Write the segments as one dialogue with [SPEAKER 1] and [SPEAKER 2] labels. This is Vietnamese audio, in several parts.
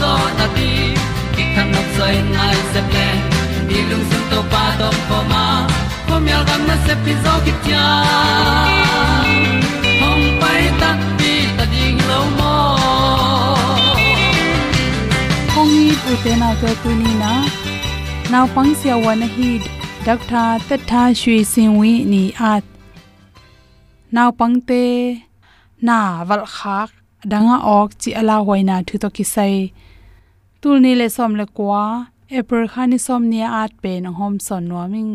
[SPEAKER 1] zo na ti ki kan nok sai nai se ple ni lung sun to pa to pa ma. Ko myal gam na se pi zo ki tia hom pai ta ti ta ding lo mo
[SPEAKER 2] kong ni pu te na ko tu ni na naw pang sia wa na hi doctor ta tha shui sin wi ni at naw pang te na wal khak danga ok chi ala hoina thu to ki sai. Tul ni le som le kwa, april khani som ni at pe na hom son no ming.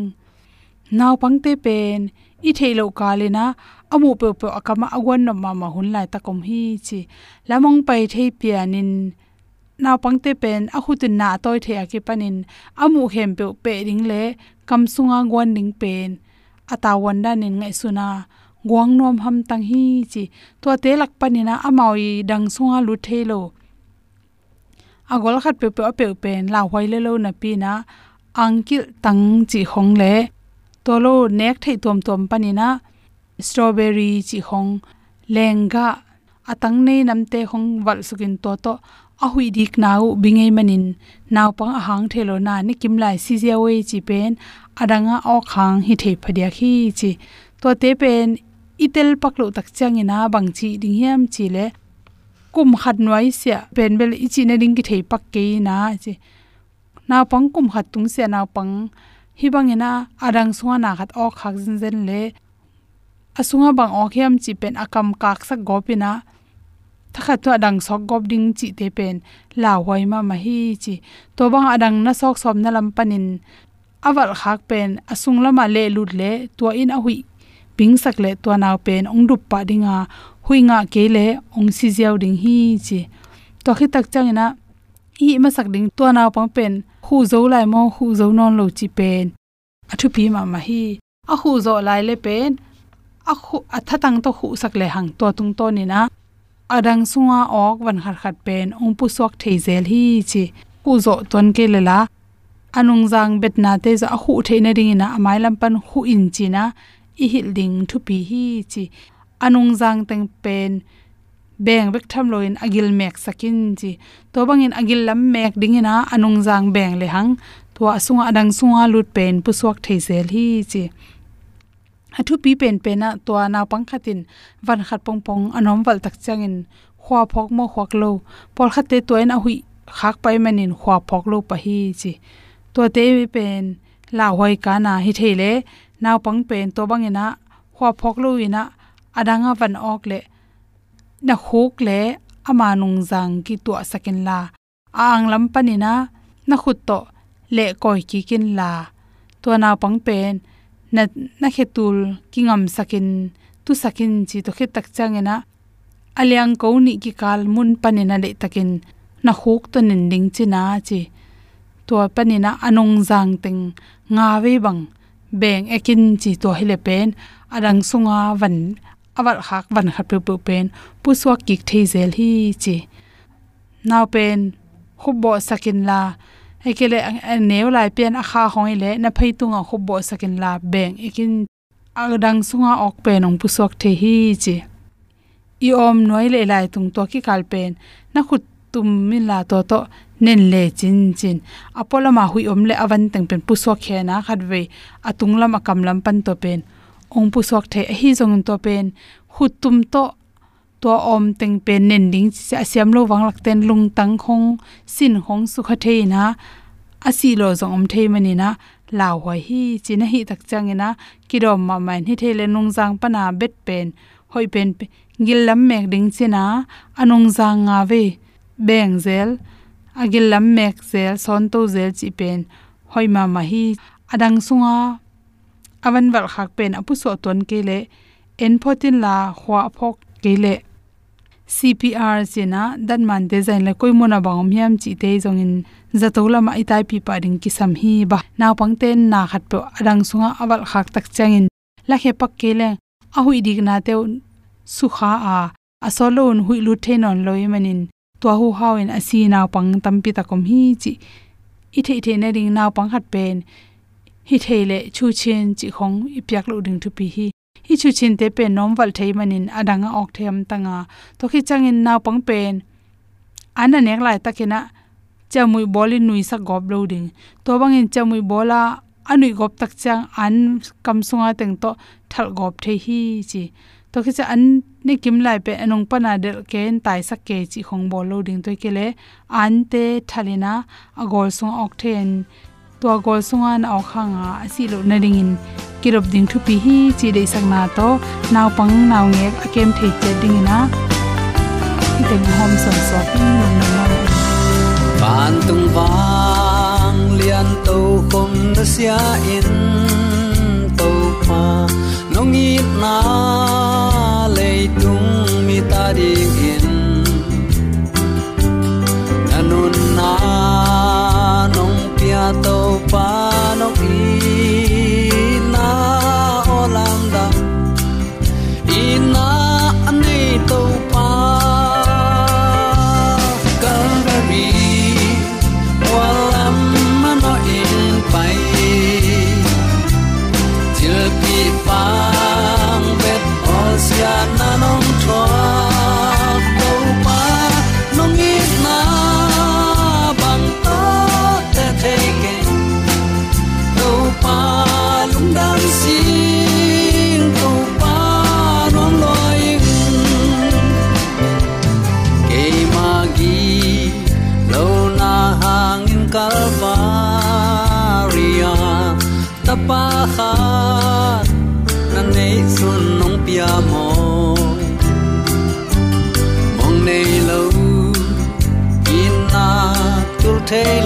[SPEAKER 2] Naw pang te pen, i thailo ka le na, amu pe pe akama agwan no ma ma hun lai ta kom hi chi. Lamong pai thei pianin naw pangte pen, a hu tin na toy the a ki panin amu hem pe pe ring le, kam sunga gwan ning pen. Ata wanda nin ngai suna gwang nom ham tang hi chi. To te lak panina amawi dang sunga lu thelo agol khat pe pe pe pen la hoi le lo na pi na angkil tang chi khong le. To lo nek thei tom tom panina strawberry chi khong lenga, atang nei namte khong wal sukin to to, a hui dik nau bingei manin naw pang ahang thelo na ni kim lai si zia we chi pen adanga o khang hi the phadia khi chi. To te pen itel paklo tak changina bangchi ding hiam chi le kum khat noi sia pen bel ichi na ding ki thei pak ke na chi. Na pang kum khat tung sia na pang hi bangina adang suwa na khat ok khak zin zen le. Asunga bang ok hiam chi pen akam kak sak gopina thakha to adang sok gop ding chi te pen la hoi ma ma hi chi. To bang adang na sok som na lam panin. Awal khak pen asung lama le lut le to in a hui ping sak le to naw pen, ong dup pa dinga huinga ke le, ong si jiao ding hi chi. To khi tak chang changina i ma sak ding to naw pang pen, hu zo lai mo, hu zo non lo chi pen. A thu pi ma ma hi, a hu zo lai le pen, a khu a tha tang to hu sak le hang to tung to ni na adang sunga ok van khat khat pen, ong pu sok thei zel hi chi. Hu zo ton ke le la, anung jang bet na te za hu the na ring na amai lam pan hu in chi na i hi ling thu pi hi chi anung jang teng pen beng bek tham loin agil mek sakin chi. To bangin agil lam mek ding ina anung jang beng le hang. To asunga adang sunga lut pen pu suak thei zel hi chi. Athu pi pen pen na to na pangkhatin van khat pong pong anom wal tak changin khwa phok mo khwak lo. Por khate toina hui khak pai manin khwa phok lo pa hi chi. To te pen la hoi ka na hi thele naw pang pen to bangina khwa phok lu ina, adanga van ok le, na khuk le ama nung jang ki tu sakin la. Ang lam panina na khut to le koi ki kin la. To na pang pen, na na khetul kingam sakin, tu sakin chi to khe tak changena aliang ko ni ki kal mun panina le takin, na khuk to nin ding china chi. To panina anong jang teng, nga ve bang beng ekin chi to hile pen arang sunga van awal khak van khat pe pu pen, pu swak ki thei hi chi. Naw pen khubbo sakin la ekele neu lai pen akha kha hoi le, na phei tunga khubbo sakin la beng ekin agdang sunga ok pen ong pu swak the hi chi. I om noi le lai tung to ki kal pen, na khut tum min la to to nen le chin chin. Apola ma hui om le avan teng pen pu swak na khat ve atung lam akam lam pan to pen. Ong pu swak the hi jong to pen. Khut tum to to om teng pen nen ding cha siam lo wang lak ten lung tang khong, sin khong su kha the na. Asi lo zong om the mani na. Law hoi hi china hi tak changena kidom ma main hi thele nung jang pana bet pen. Hoi pen gil lam mek ding china anung jang nga ve. Beng zel agil lam mek zel son to zel chi pen hoi ma ma hi adang sunga. Awan wal khak pen apu so ton ke le en photin la khwa phok ke le cpr china dan man design la koi mona bang hiam chi te jong in zatola ma itai pi pa ding ki sam hi ba. Na pang ten na khat pe adang sunga awal khak tak changin la he pak ke le a hui dik na te su kha a. Asolon hui lu the non loi manin to hu hawin asi naw pang tampi takom hi chi i the the na ring naw pang khat pen hi theile chu chen chi khong i pyak lo ding thu pi hi. Hi chu chin te pen nom wal thei manin adanga ok them tanga. To khi changin naw pang pen. Ana nek lai takina chamui bolin nui sa gob loading to bangin chamui bola anui gop tak chang an kam sunga teng to thal gop the hi chi to khi cha an ne kim lai pe anong pana del ken tai sak ke chi khong bol lo ding ke kele an te thalena a gol sung ok then. To a agol sunga na ok khanga asi lo na ding in. Kirop ding thu pi hi, chi dei sak na to. Naw pang, naw nge a kem thei che ding na hi te hom son so. Ping nom na nom
[SPEAKER 1] ban tung wang lian to khom na sia in, to pa nong na le tung mi ta ding in nanun na nong pia to pa nong i tul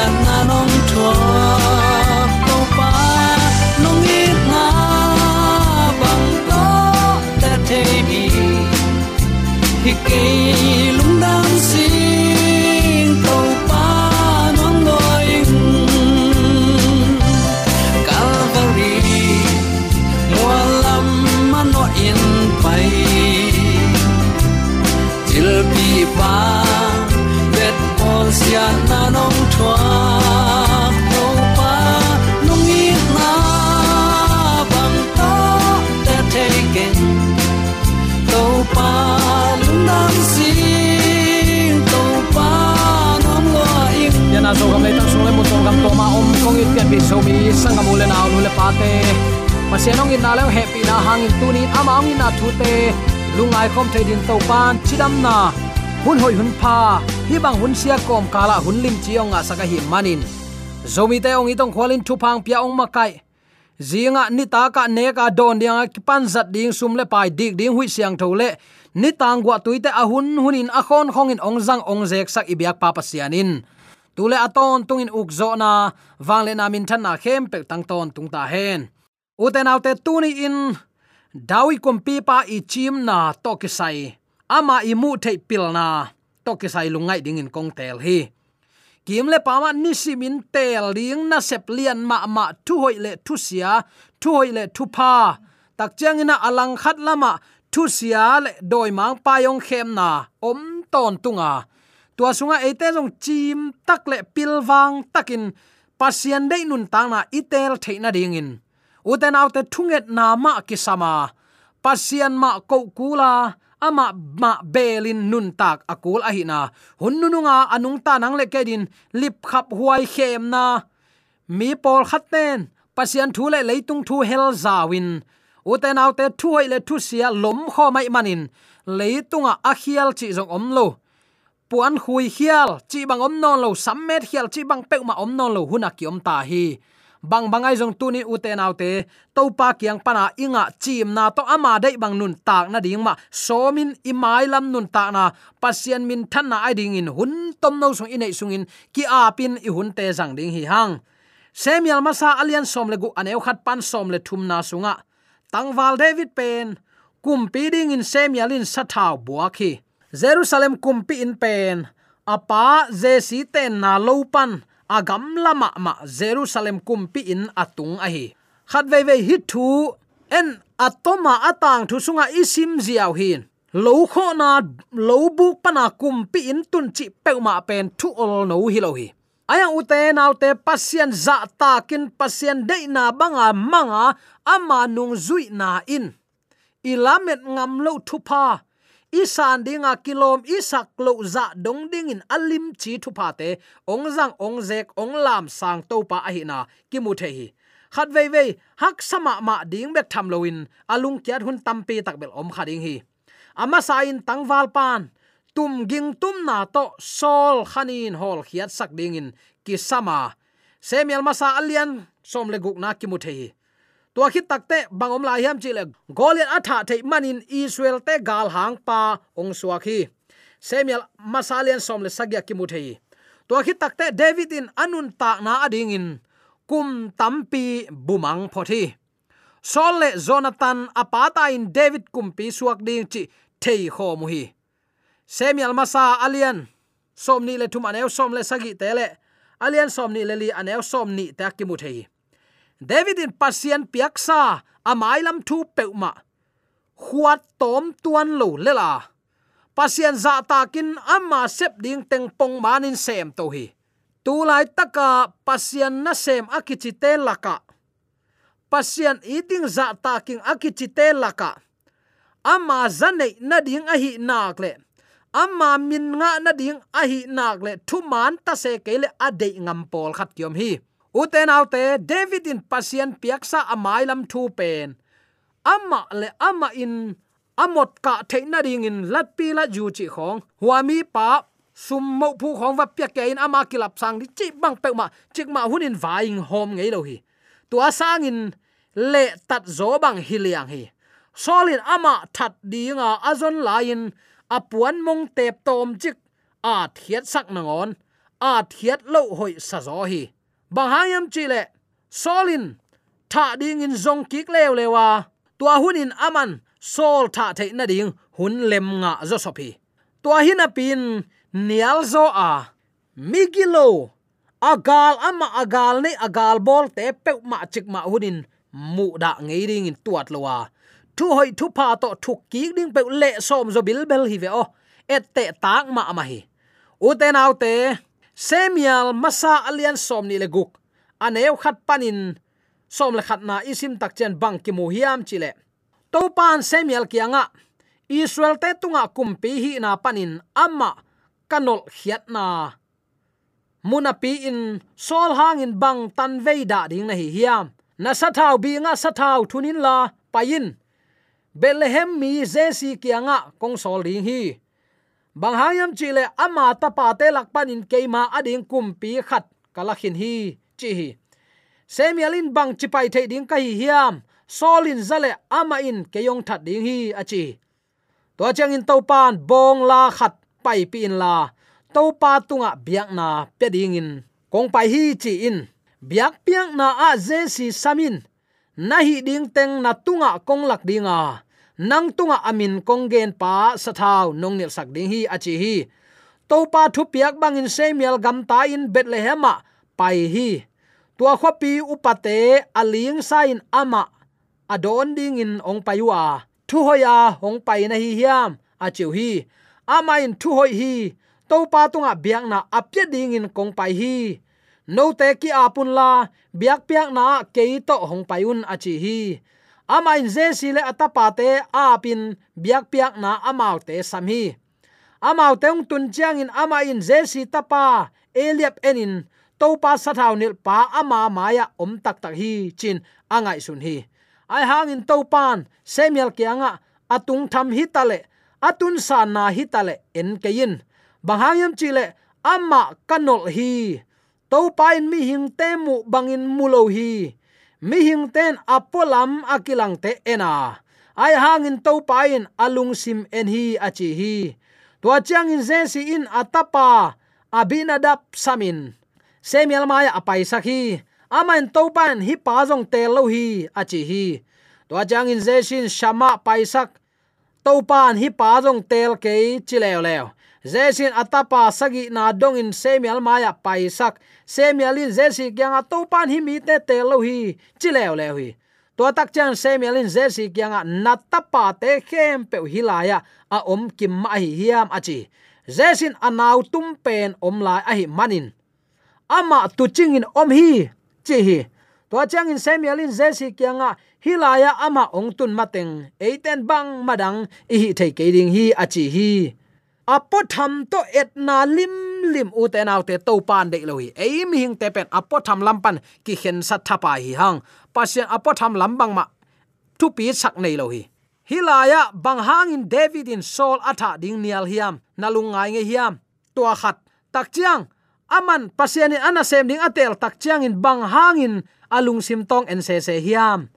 [SPEAKER 1] bol sia
[SPEAKER 3] zo mi sang gam na lu nu le pa te. Se nong in na le happy na hang in tu ni ama ong in na thu te lungai khom thei din to pan chidam na. Hun hoi hun pa, hi bang hun sia kom kala hun lim chiong a saka hi manin. Zomi te ong itong khwalin thu phang pia ong makai. Zinga ni ta ka ne ka don dia ki pan zat ding sum le pai dik ding hui siang tho le. Ni tang gwa tuite a hun hunin a khon khong in ong jang ong jek sak ibyak pa pasianin tule aton tungin ukzo na wangle na min than na khem pe tang ton tung ta hen. Uten autte tuni in dawi kompi pa i chim na to ki sai. Ama i mu thei pil na to ki sai lungai ding in kong tel hi. Kim le pa ma ni min tel ding na sep lian ma ma thu hoi le thu sia, thu hoi le thu pa tak chang ina alang khat lama, thu sia le doi mang pa yong khem na om ton tunga tua sunga ete jong chim tak le pilwang takin pasian dei nun tang na itel theina ding in. Uten autte thunget na ma kisama. Pasian ma ko kula, ama ma belin nun tak akul ahina hunnununga anung ta nang le kedin lip khap huai khem na. Mi pol khaten pasian thu le leitung thu hel zawin. Uten autte thu hoi le thu sia lom kho mai manin. Leitunga akhial chi jong om lo puan khui hial, chi bang om non lo sammet hial, chi bang pek ma om non lo huna ki om ta hi. Bang bangai jong tuni ute naute to pa kiang pana inga chim na to ama dei bang nun tak na ding ma. Somin imai lam nun tak na, pasien min than na ai ding in hun tom no sung inei sung in, ki a pin i hun te jang ding hi hang. Semial masa alian som le gu aneu khat pan som le thum na sunga. Tangwal david pen kum pi ding in semialin sathau buakhi jerusalem kumpi in pen. Apa jesi ten na lopan agam lama ma jerusalem kumpi in atung ahi khat ve ve hi thu, en atoma atang thu sunga isim ziaw hin. Lo kho na, lo bu pana kumpi in tun chi pe ma pen thu ol no hi lo hi. Aya ute naute pasien za ta kin pasien de na banga manga ama nung zui na in. Ilamet ngam lo thupa isan dinga kilom isak lo za dong ding in alim chi thupa te, ong zang ong zek ong lam sang to pa a hi na, ki mu the hi. Khat vei vei, hak sama ma ding bek tham loin alung kyat hun tampi tak bel om khading hi. Ama sa in tangwal pan, tum ging tum na to sol khanin hol khiat sak ding in, ki sama. Semial masa alian, som le guk na ki mu the hi tua khit takte bangom lai hiam chi le goliat atha the manin israel te gal hang pa ong suaki semial masalian som le sagya ki mu the hi tua khit takte david in anun ta na ading in. Kum tampi bumang phothi sol le jonathan apata in david kumpi suak ding chi thei kho mu hi. Semial masa, alian som ni le thum aneu som le sagi tele alian som ni le li aneu som ni ta ki mu thei david in pasien piaksa amailam thu peuma khuat tom tuan lo lela pasien za takin amma sep ding teng pong manin sem to hi. Tu lai taka pasien na sem akichi te laka pasien eating za taking akichi te laka amma zane na ding a hi nak le. Amma min nga na ding a hi nak le. Thu man ta se kele ade ngam pol khat yom hi uten autte david in pasien piaksa amai lam thu pen amma le amma in, amot ka theina ring in latpi la ju chi khong. Huami pa, sum mo phu khong va pya ke in ama kilap sang di chi bang pe ma, chik ma hunin vaing hom ngei lo hi. Tua sang in le tat zo bang hiliang hi. Solin ama that dinga azon lain, apuan mong tep tom chik, a thiet sak nangon a thiet lo hoi sa zo hi bahayam chile solin tha ding in zong kik lew lewa tua hunin aman sol tha the na ding, hun lem nga zo sopi tua hin pin, nial zo a. Migilo, agal ama agal ne agal bol te pe ma chik ma hunin mu da ngei ding in tuat lowa thu hoi thu pa to thu ki ding pe le som zo bil bel hi ve o. Et te tak ma ma hi. U te nau te semial masa alian som ni le guk aneu khat panin. Som le khat na isim tak chen bang ki mu hiam chile. To pan semial kianga. Israel te tunga kumpi hi na panin. Amma, kanol hiat na. Muna pi in, sol hang in bang tan veida ding na hi hiam. Na sathau bi nga sathau thunin la payin bethlehem mi jesi kianga, kong sol ding hi bang hayam chile ama ta pa te lak panin keima ading kumpi khat. Kalakhin hi, chi hi. Semialin bang chipai the ding ka hi hiam. Solin zale ama in keyong that ding hi achi to chang in topan bong la khat, pai pi in la. To pa tunga biak na pe ding in. Kong pai hi, chi in. Biak piang na a je si samin. Na hi ding teng na tunga kong lak dinga nang tunga amin kong gen pa sathau nong nil sak ding hi achi hi. To pa thu piak bangin semial gam ta in bethlehem pai hi. Tua khopi upate aling sain ama, adon ding in ong payua thu hoya hong pai na hi hiam a chiu hi. Ama in thu hoi hi to pa tunga biak na apya ding in kong pai hi. No te ki apun la, biak piak na ke to hong payun a chi hi ama in je si le atapa te apin biak piak na amau te samhi. Amau teung tun chiang in ama in je si tapa eliap enin to pa sathau nil pa ama maya om tak tak hi chin angai sun hi. Ai hang in to pan semial kianga, atung tham hi tale, atun sa na hi tale en kein bahayam chile ama kanol hi. To pa in mi hing temu bangin mulo hi mi hing ten apolam akilang te ena. Ai hangin to pain alung sim en hi achi hi. To chang in zesi in atapa, abinadap samin. Semial maya apai sakhi. Amain topan hi pa jong tel lo hi achi hi. To jang in zesin shama paisak topan hi pa jong tel ke chilew leo zesin atapa sagi na dong in semial maya paisak. Semialin zesi jesi kyang topan hi mi te tel lo hi chilew lew hi to tak chan semial in jesi kyang natapa te khem pe hilaya, a om kim ma hi hiam achi. Zesin anaw tum pen om lai a hi manin. Ama tu ching in om hi chi hi to chang in semialin zesi kyang hilaya ama ong tun mateng. Eiten bang madang i hi thei ke ding hi achi hi apo tham to etna lim lim u te nau te to pan de lo hi. Ei mi hing te pen apo tham lampan ki khen sat thapa hi hang. Pasien apo tham lambang ma tu pi sak nei lo hi. Hilaya bang in david in sol atha ding nial hiam. Nalungai nge hiam. Tua khat. Tak chiang. Aman pasiani ana sem ding atel tak chiang in bang in alung sim tong en se se hiam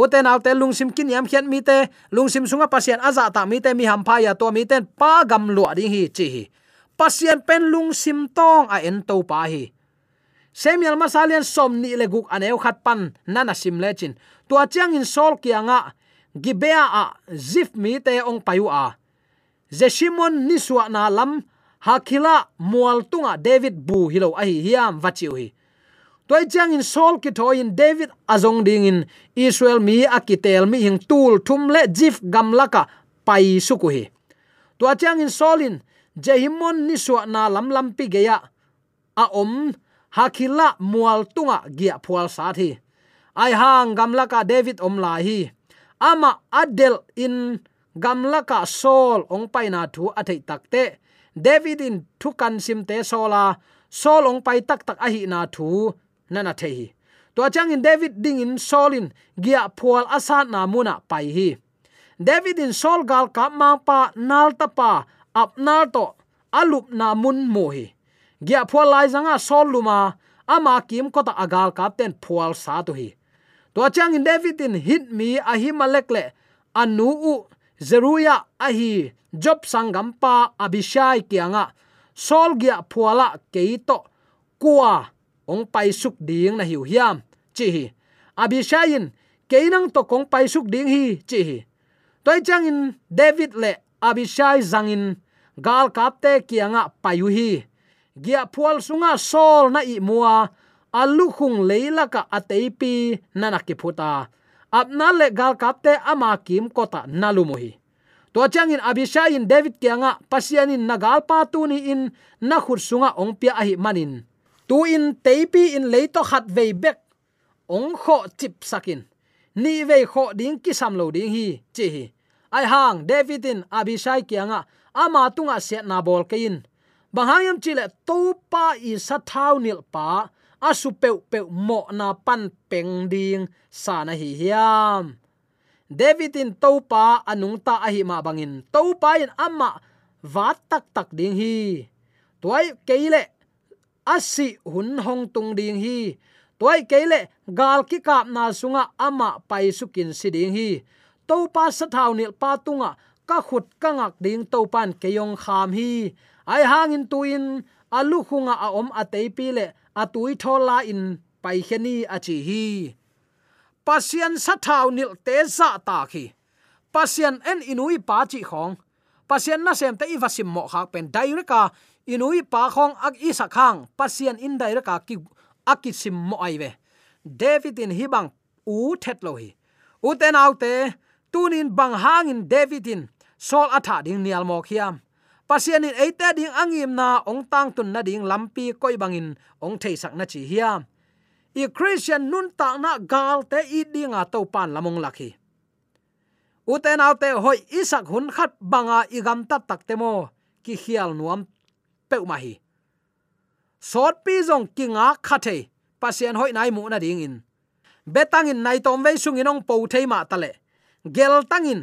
[SPEAKER 3] uten alte lungsim kin yam khian mi te lungsim sunga pasien aza ta mi te mi ham pha ya to mi ten pa gam lu ding hi chi hi. Pasien pen lungsim tong a en to pa hi. Semial masalian som ni le guk aneu khat pan nana sim le chin. Tua chiang in sol kianga, gibea a zif mi te ong payu a. Zeshimon niswa na lam, hakila mual tunga david bu hilo a hi hiam vachiu hi toy chang in sol ki tho in david azong ding in israel mi akitel mi hing tul thum le jif gamlaka pai suku hi to chang in solin jehimon ni suwa na lam lam pi geya a om hakila mual tunga gia phual sa thi. Ai hang gamlaka david om la hi. Ama adel in gamlaka sol ong paina thu athei takte david in thukan sim te sola solong pai tak tak ahi na thu nana the hi. To chang in david ding in solin gia phual asa na muna pai hi. David in saul gal ka ma pa nal ta pa ap nal to alup na mun mo hi. Gia phual lai zanga saul luma ama kim ko ta agal ka ten phual sa to hi. To chang in david in hit mi a hi malek le anu u zeruya a hi job sangam pa abishai kianga sol gya phuala keito kwa ong pai suk ding na hiu hiam, chi hi. Abishayin keinang to kong pai suk ding hi, chi hi. Toy chang in david le abishai zangin gal kapte kianga payu hi. Gia phual sunga sol na i mua alu khung leila ka ateipi nana ki phuta. Apna le gal kapte ama kim kota nalumu hi. To chang in abishai in david kianga pasianin nagal pa tu ni in na khur sunga ong pia hi manin tu in teipi in leito khat ve bek. Ong kho chip sakin. Ni ve kho ding ki sam lo ding hi, chi hi. Ai hang, david in abishai kianga, ama tunga se na bol kein bahayam chile to pa i sa thau nil pa, asu pe pe mo na pan peng ding sa na hi hiam. David in to pa anung ta a hi ma bangin. To pa in ama wat tak tak ding hi. Toy keile asi hun hong tung ding hi. Toy kele gal ki kap na sunga ama pai sukin siding hi. To pa sa thau nil pa tunga ka khut ka ngak ding to pan keyong kham hi. Ai hangin tuin alu khunga a om atei pi le atui thola in pai kheni achi hi. Pasian sa thau nil te za ta khi. Pasian en inui pa chi khong. Pasian na sem te i vasim mo khak pen direct inui pa khong ak isa khang pasian in dai ra ka ki akisim mo ai ve david in hibang, u thet lo hi u te nau te tunin bang in david in sol atha ding nial mo khiam pasien in eite ding angim na ong tang tun na ding lampi koi bangin ong thei sak na chi hiam. I christian nun ta na gal te i dinga to pan lamong lakhi uten autte hoi isak hun khat banga igam tat tak temo ki khial nuam pe ma hi. Sot pi jong kinga khate pasien hoi nai mu na ding in. Betang in nai tom ve sung inong po thei ma tale gel tang in,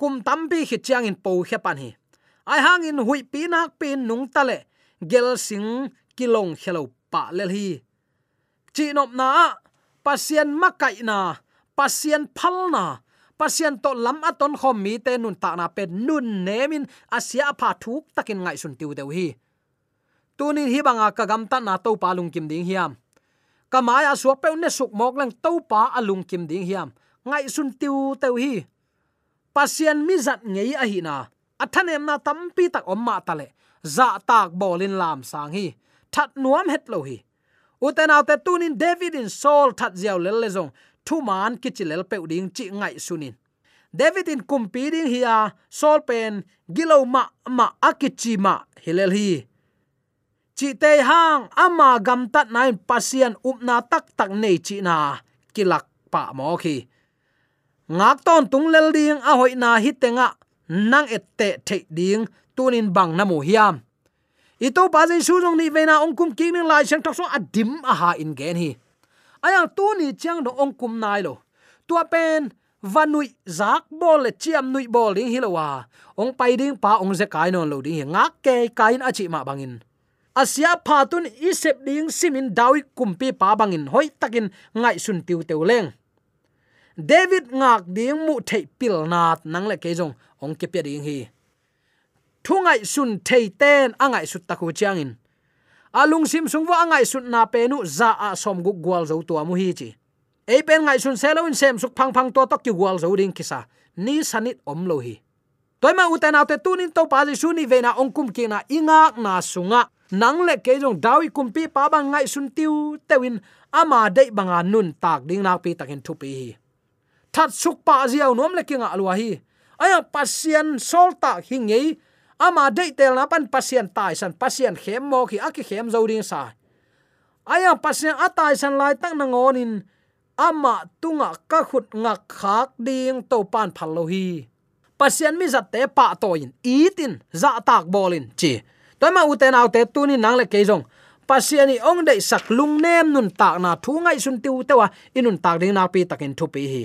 [SPEAKER 3] kum tampi khit chiang in po khe pan hi. Ai hang in hui pi nak pin nung tale gel sing kilong khelo pa lel hi. Chi nop na, pasien makai na, pasien phal na, pasien to lam aton khom mi te nun ta na pe nun nemin asia pha thuk takin ngai sun tiu deu hi tunin hi banga ka gam ta na to pa lung kim ding hiam. Kamaya suak pe ne suk mok lang to pa alung kim ding hiam. Ngai sun tiu teu hi. Pasien mi zat ngei a hi na. Athanem na tampi tak omma tale za tak bolin lam sang hi. That nuam het lo hi. Uten autte tunin david in sol that ziaw lel le zong. Thu man kichilel pe ding chi ngai sunin david in kumpi ding hi a. Sol pen gilo ma ma akichi ma hilel hi chi te hang ama gam tat nain pasian upna tak tak nei chi na kilak pa mo khi. Ngak ton tung lel ding, a hoi na hi tenga. Nang et te the ding, tunin bang na mu hiam. Ito pa jai su jong ni vena ong kum king ning lai sang thok so adim a ha in gen hi. Ayang tu ni chang do ong kum nai lo. Tua pen vanui zak bol le chiam nui bol ding hilowa ong pai ding pa ong ze kai non lo ding ngak ke kain achi ma bangin asia phatun isep ding simin dawi kumpi pa bangin hoi takin ngai sun tiu teu leng. David ngak ding mu thei pil nat nang le ke jong, ong ke pe ding hi. Thungai sun thei ten angai sut taku changin alung sim sung wa angai sut na pe nu za a som gu gwal zo to mu hi chi. E pen ngai sun selo in sem suk phang phang to to ki gwal zo ding kisa ni sanit om lo hi. Toima uten autte tunin to pa ji su ni ve na ong na inga na sunga nang le ke jong dawi kumpi pa bang ngai sun tiu tewin ama dei banga nun tak ding nak pi takin thu pi hi. That suk pa ziaw nom le kinga alwa hi. Aya pasien solta hingei ama dei tel na pan pasien tai san, pasien khem mo khi aki khem zo ding sa. Aya pasien atai san lai tak na ngonin ama tunga ka khut ngak khak ding to pan phal lo hi. Pasien mi zat te pa toin itin za tak bolin chi toy ma uten autte tuni nang le ke jong pasiani ong dei sak lung nem nun tak na thu ngai sun tiu tewa, inun tak ding na pi takin thu pi hi.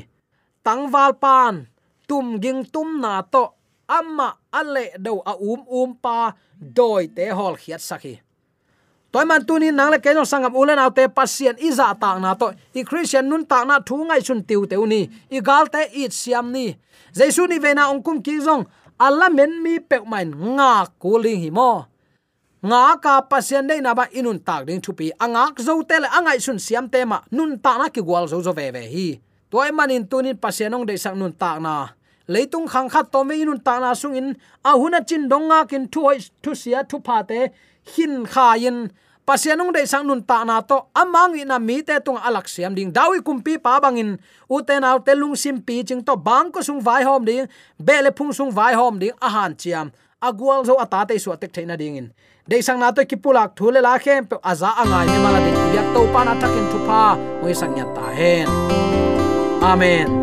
[SPEAKER 3] Tangwal pan, tum ging tum na to, amma ale do a um um pa, doi te hol khiat sakhi toy man tu ni nang le kenong sangam ulen autte pasien iza tak na to, i christian nun tak na thu ngai sun tiu te ni, i gal te it siam ni. Jesu ni vena ong kum ki jong alla men mi pek main nga kuling hi mo nga ka pasien dei na ba inun tak ding thupi angak zo te angai sun siam te ma nun ta na ki gwal zo zo ve ve hi. Toy manin tunin pasien ong dei sang nun tak na. Leitung khang khat to me inun ta na sung in a huna chin nga kin thu hoi thu sia thu pa te hin kha yin pasianung de sang nun ta na to, amang ina mi te tung alak siam ding dawi kumpi pa bangin. Uten aw te lung sim pi ching to bang ko sung vai hom ding, bele phung sung vai hom ding a han chiam agwal zo ata te su atek theina ding in de sang na to kipulak thule la khem pe aza angai me mala de. Yak to pa na takin thupa oi sang nya ta hen. Amen.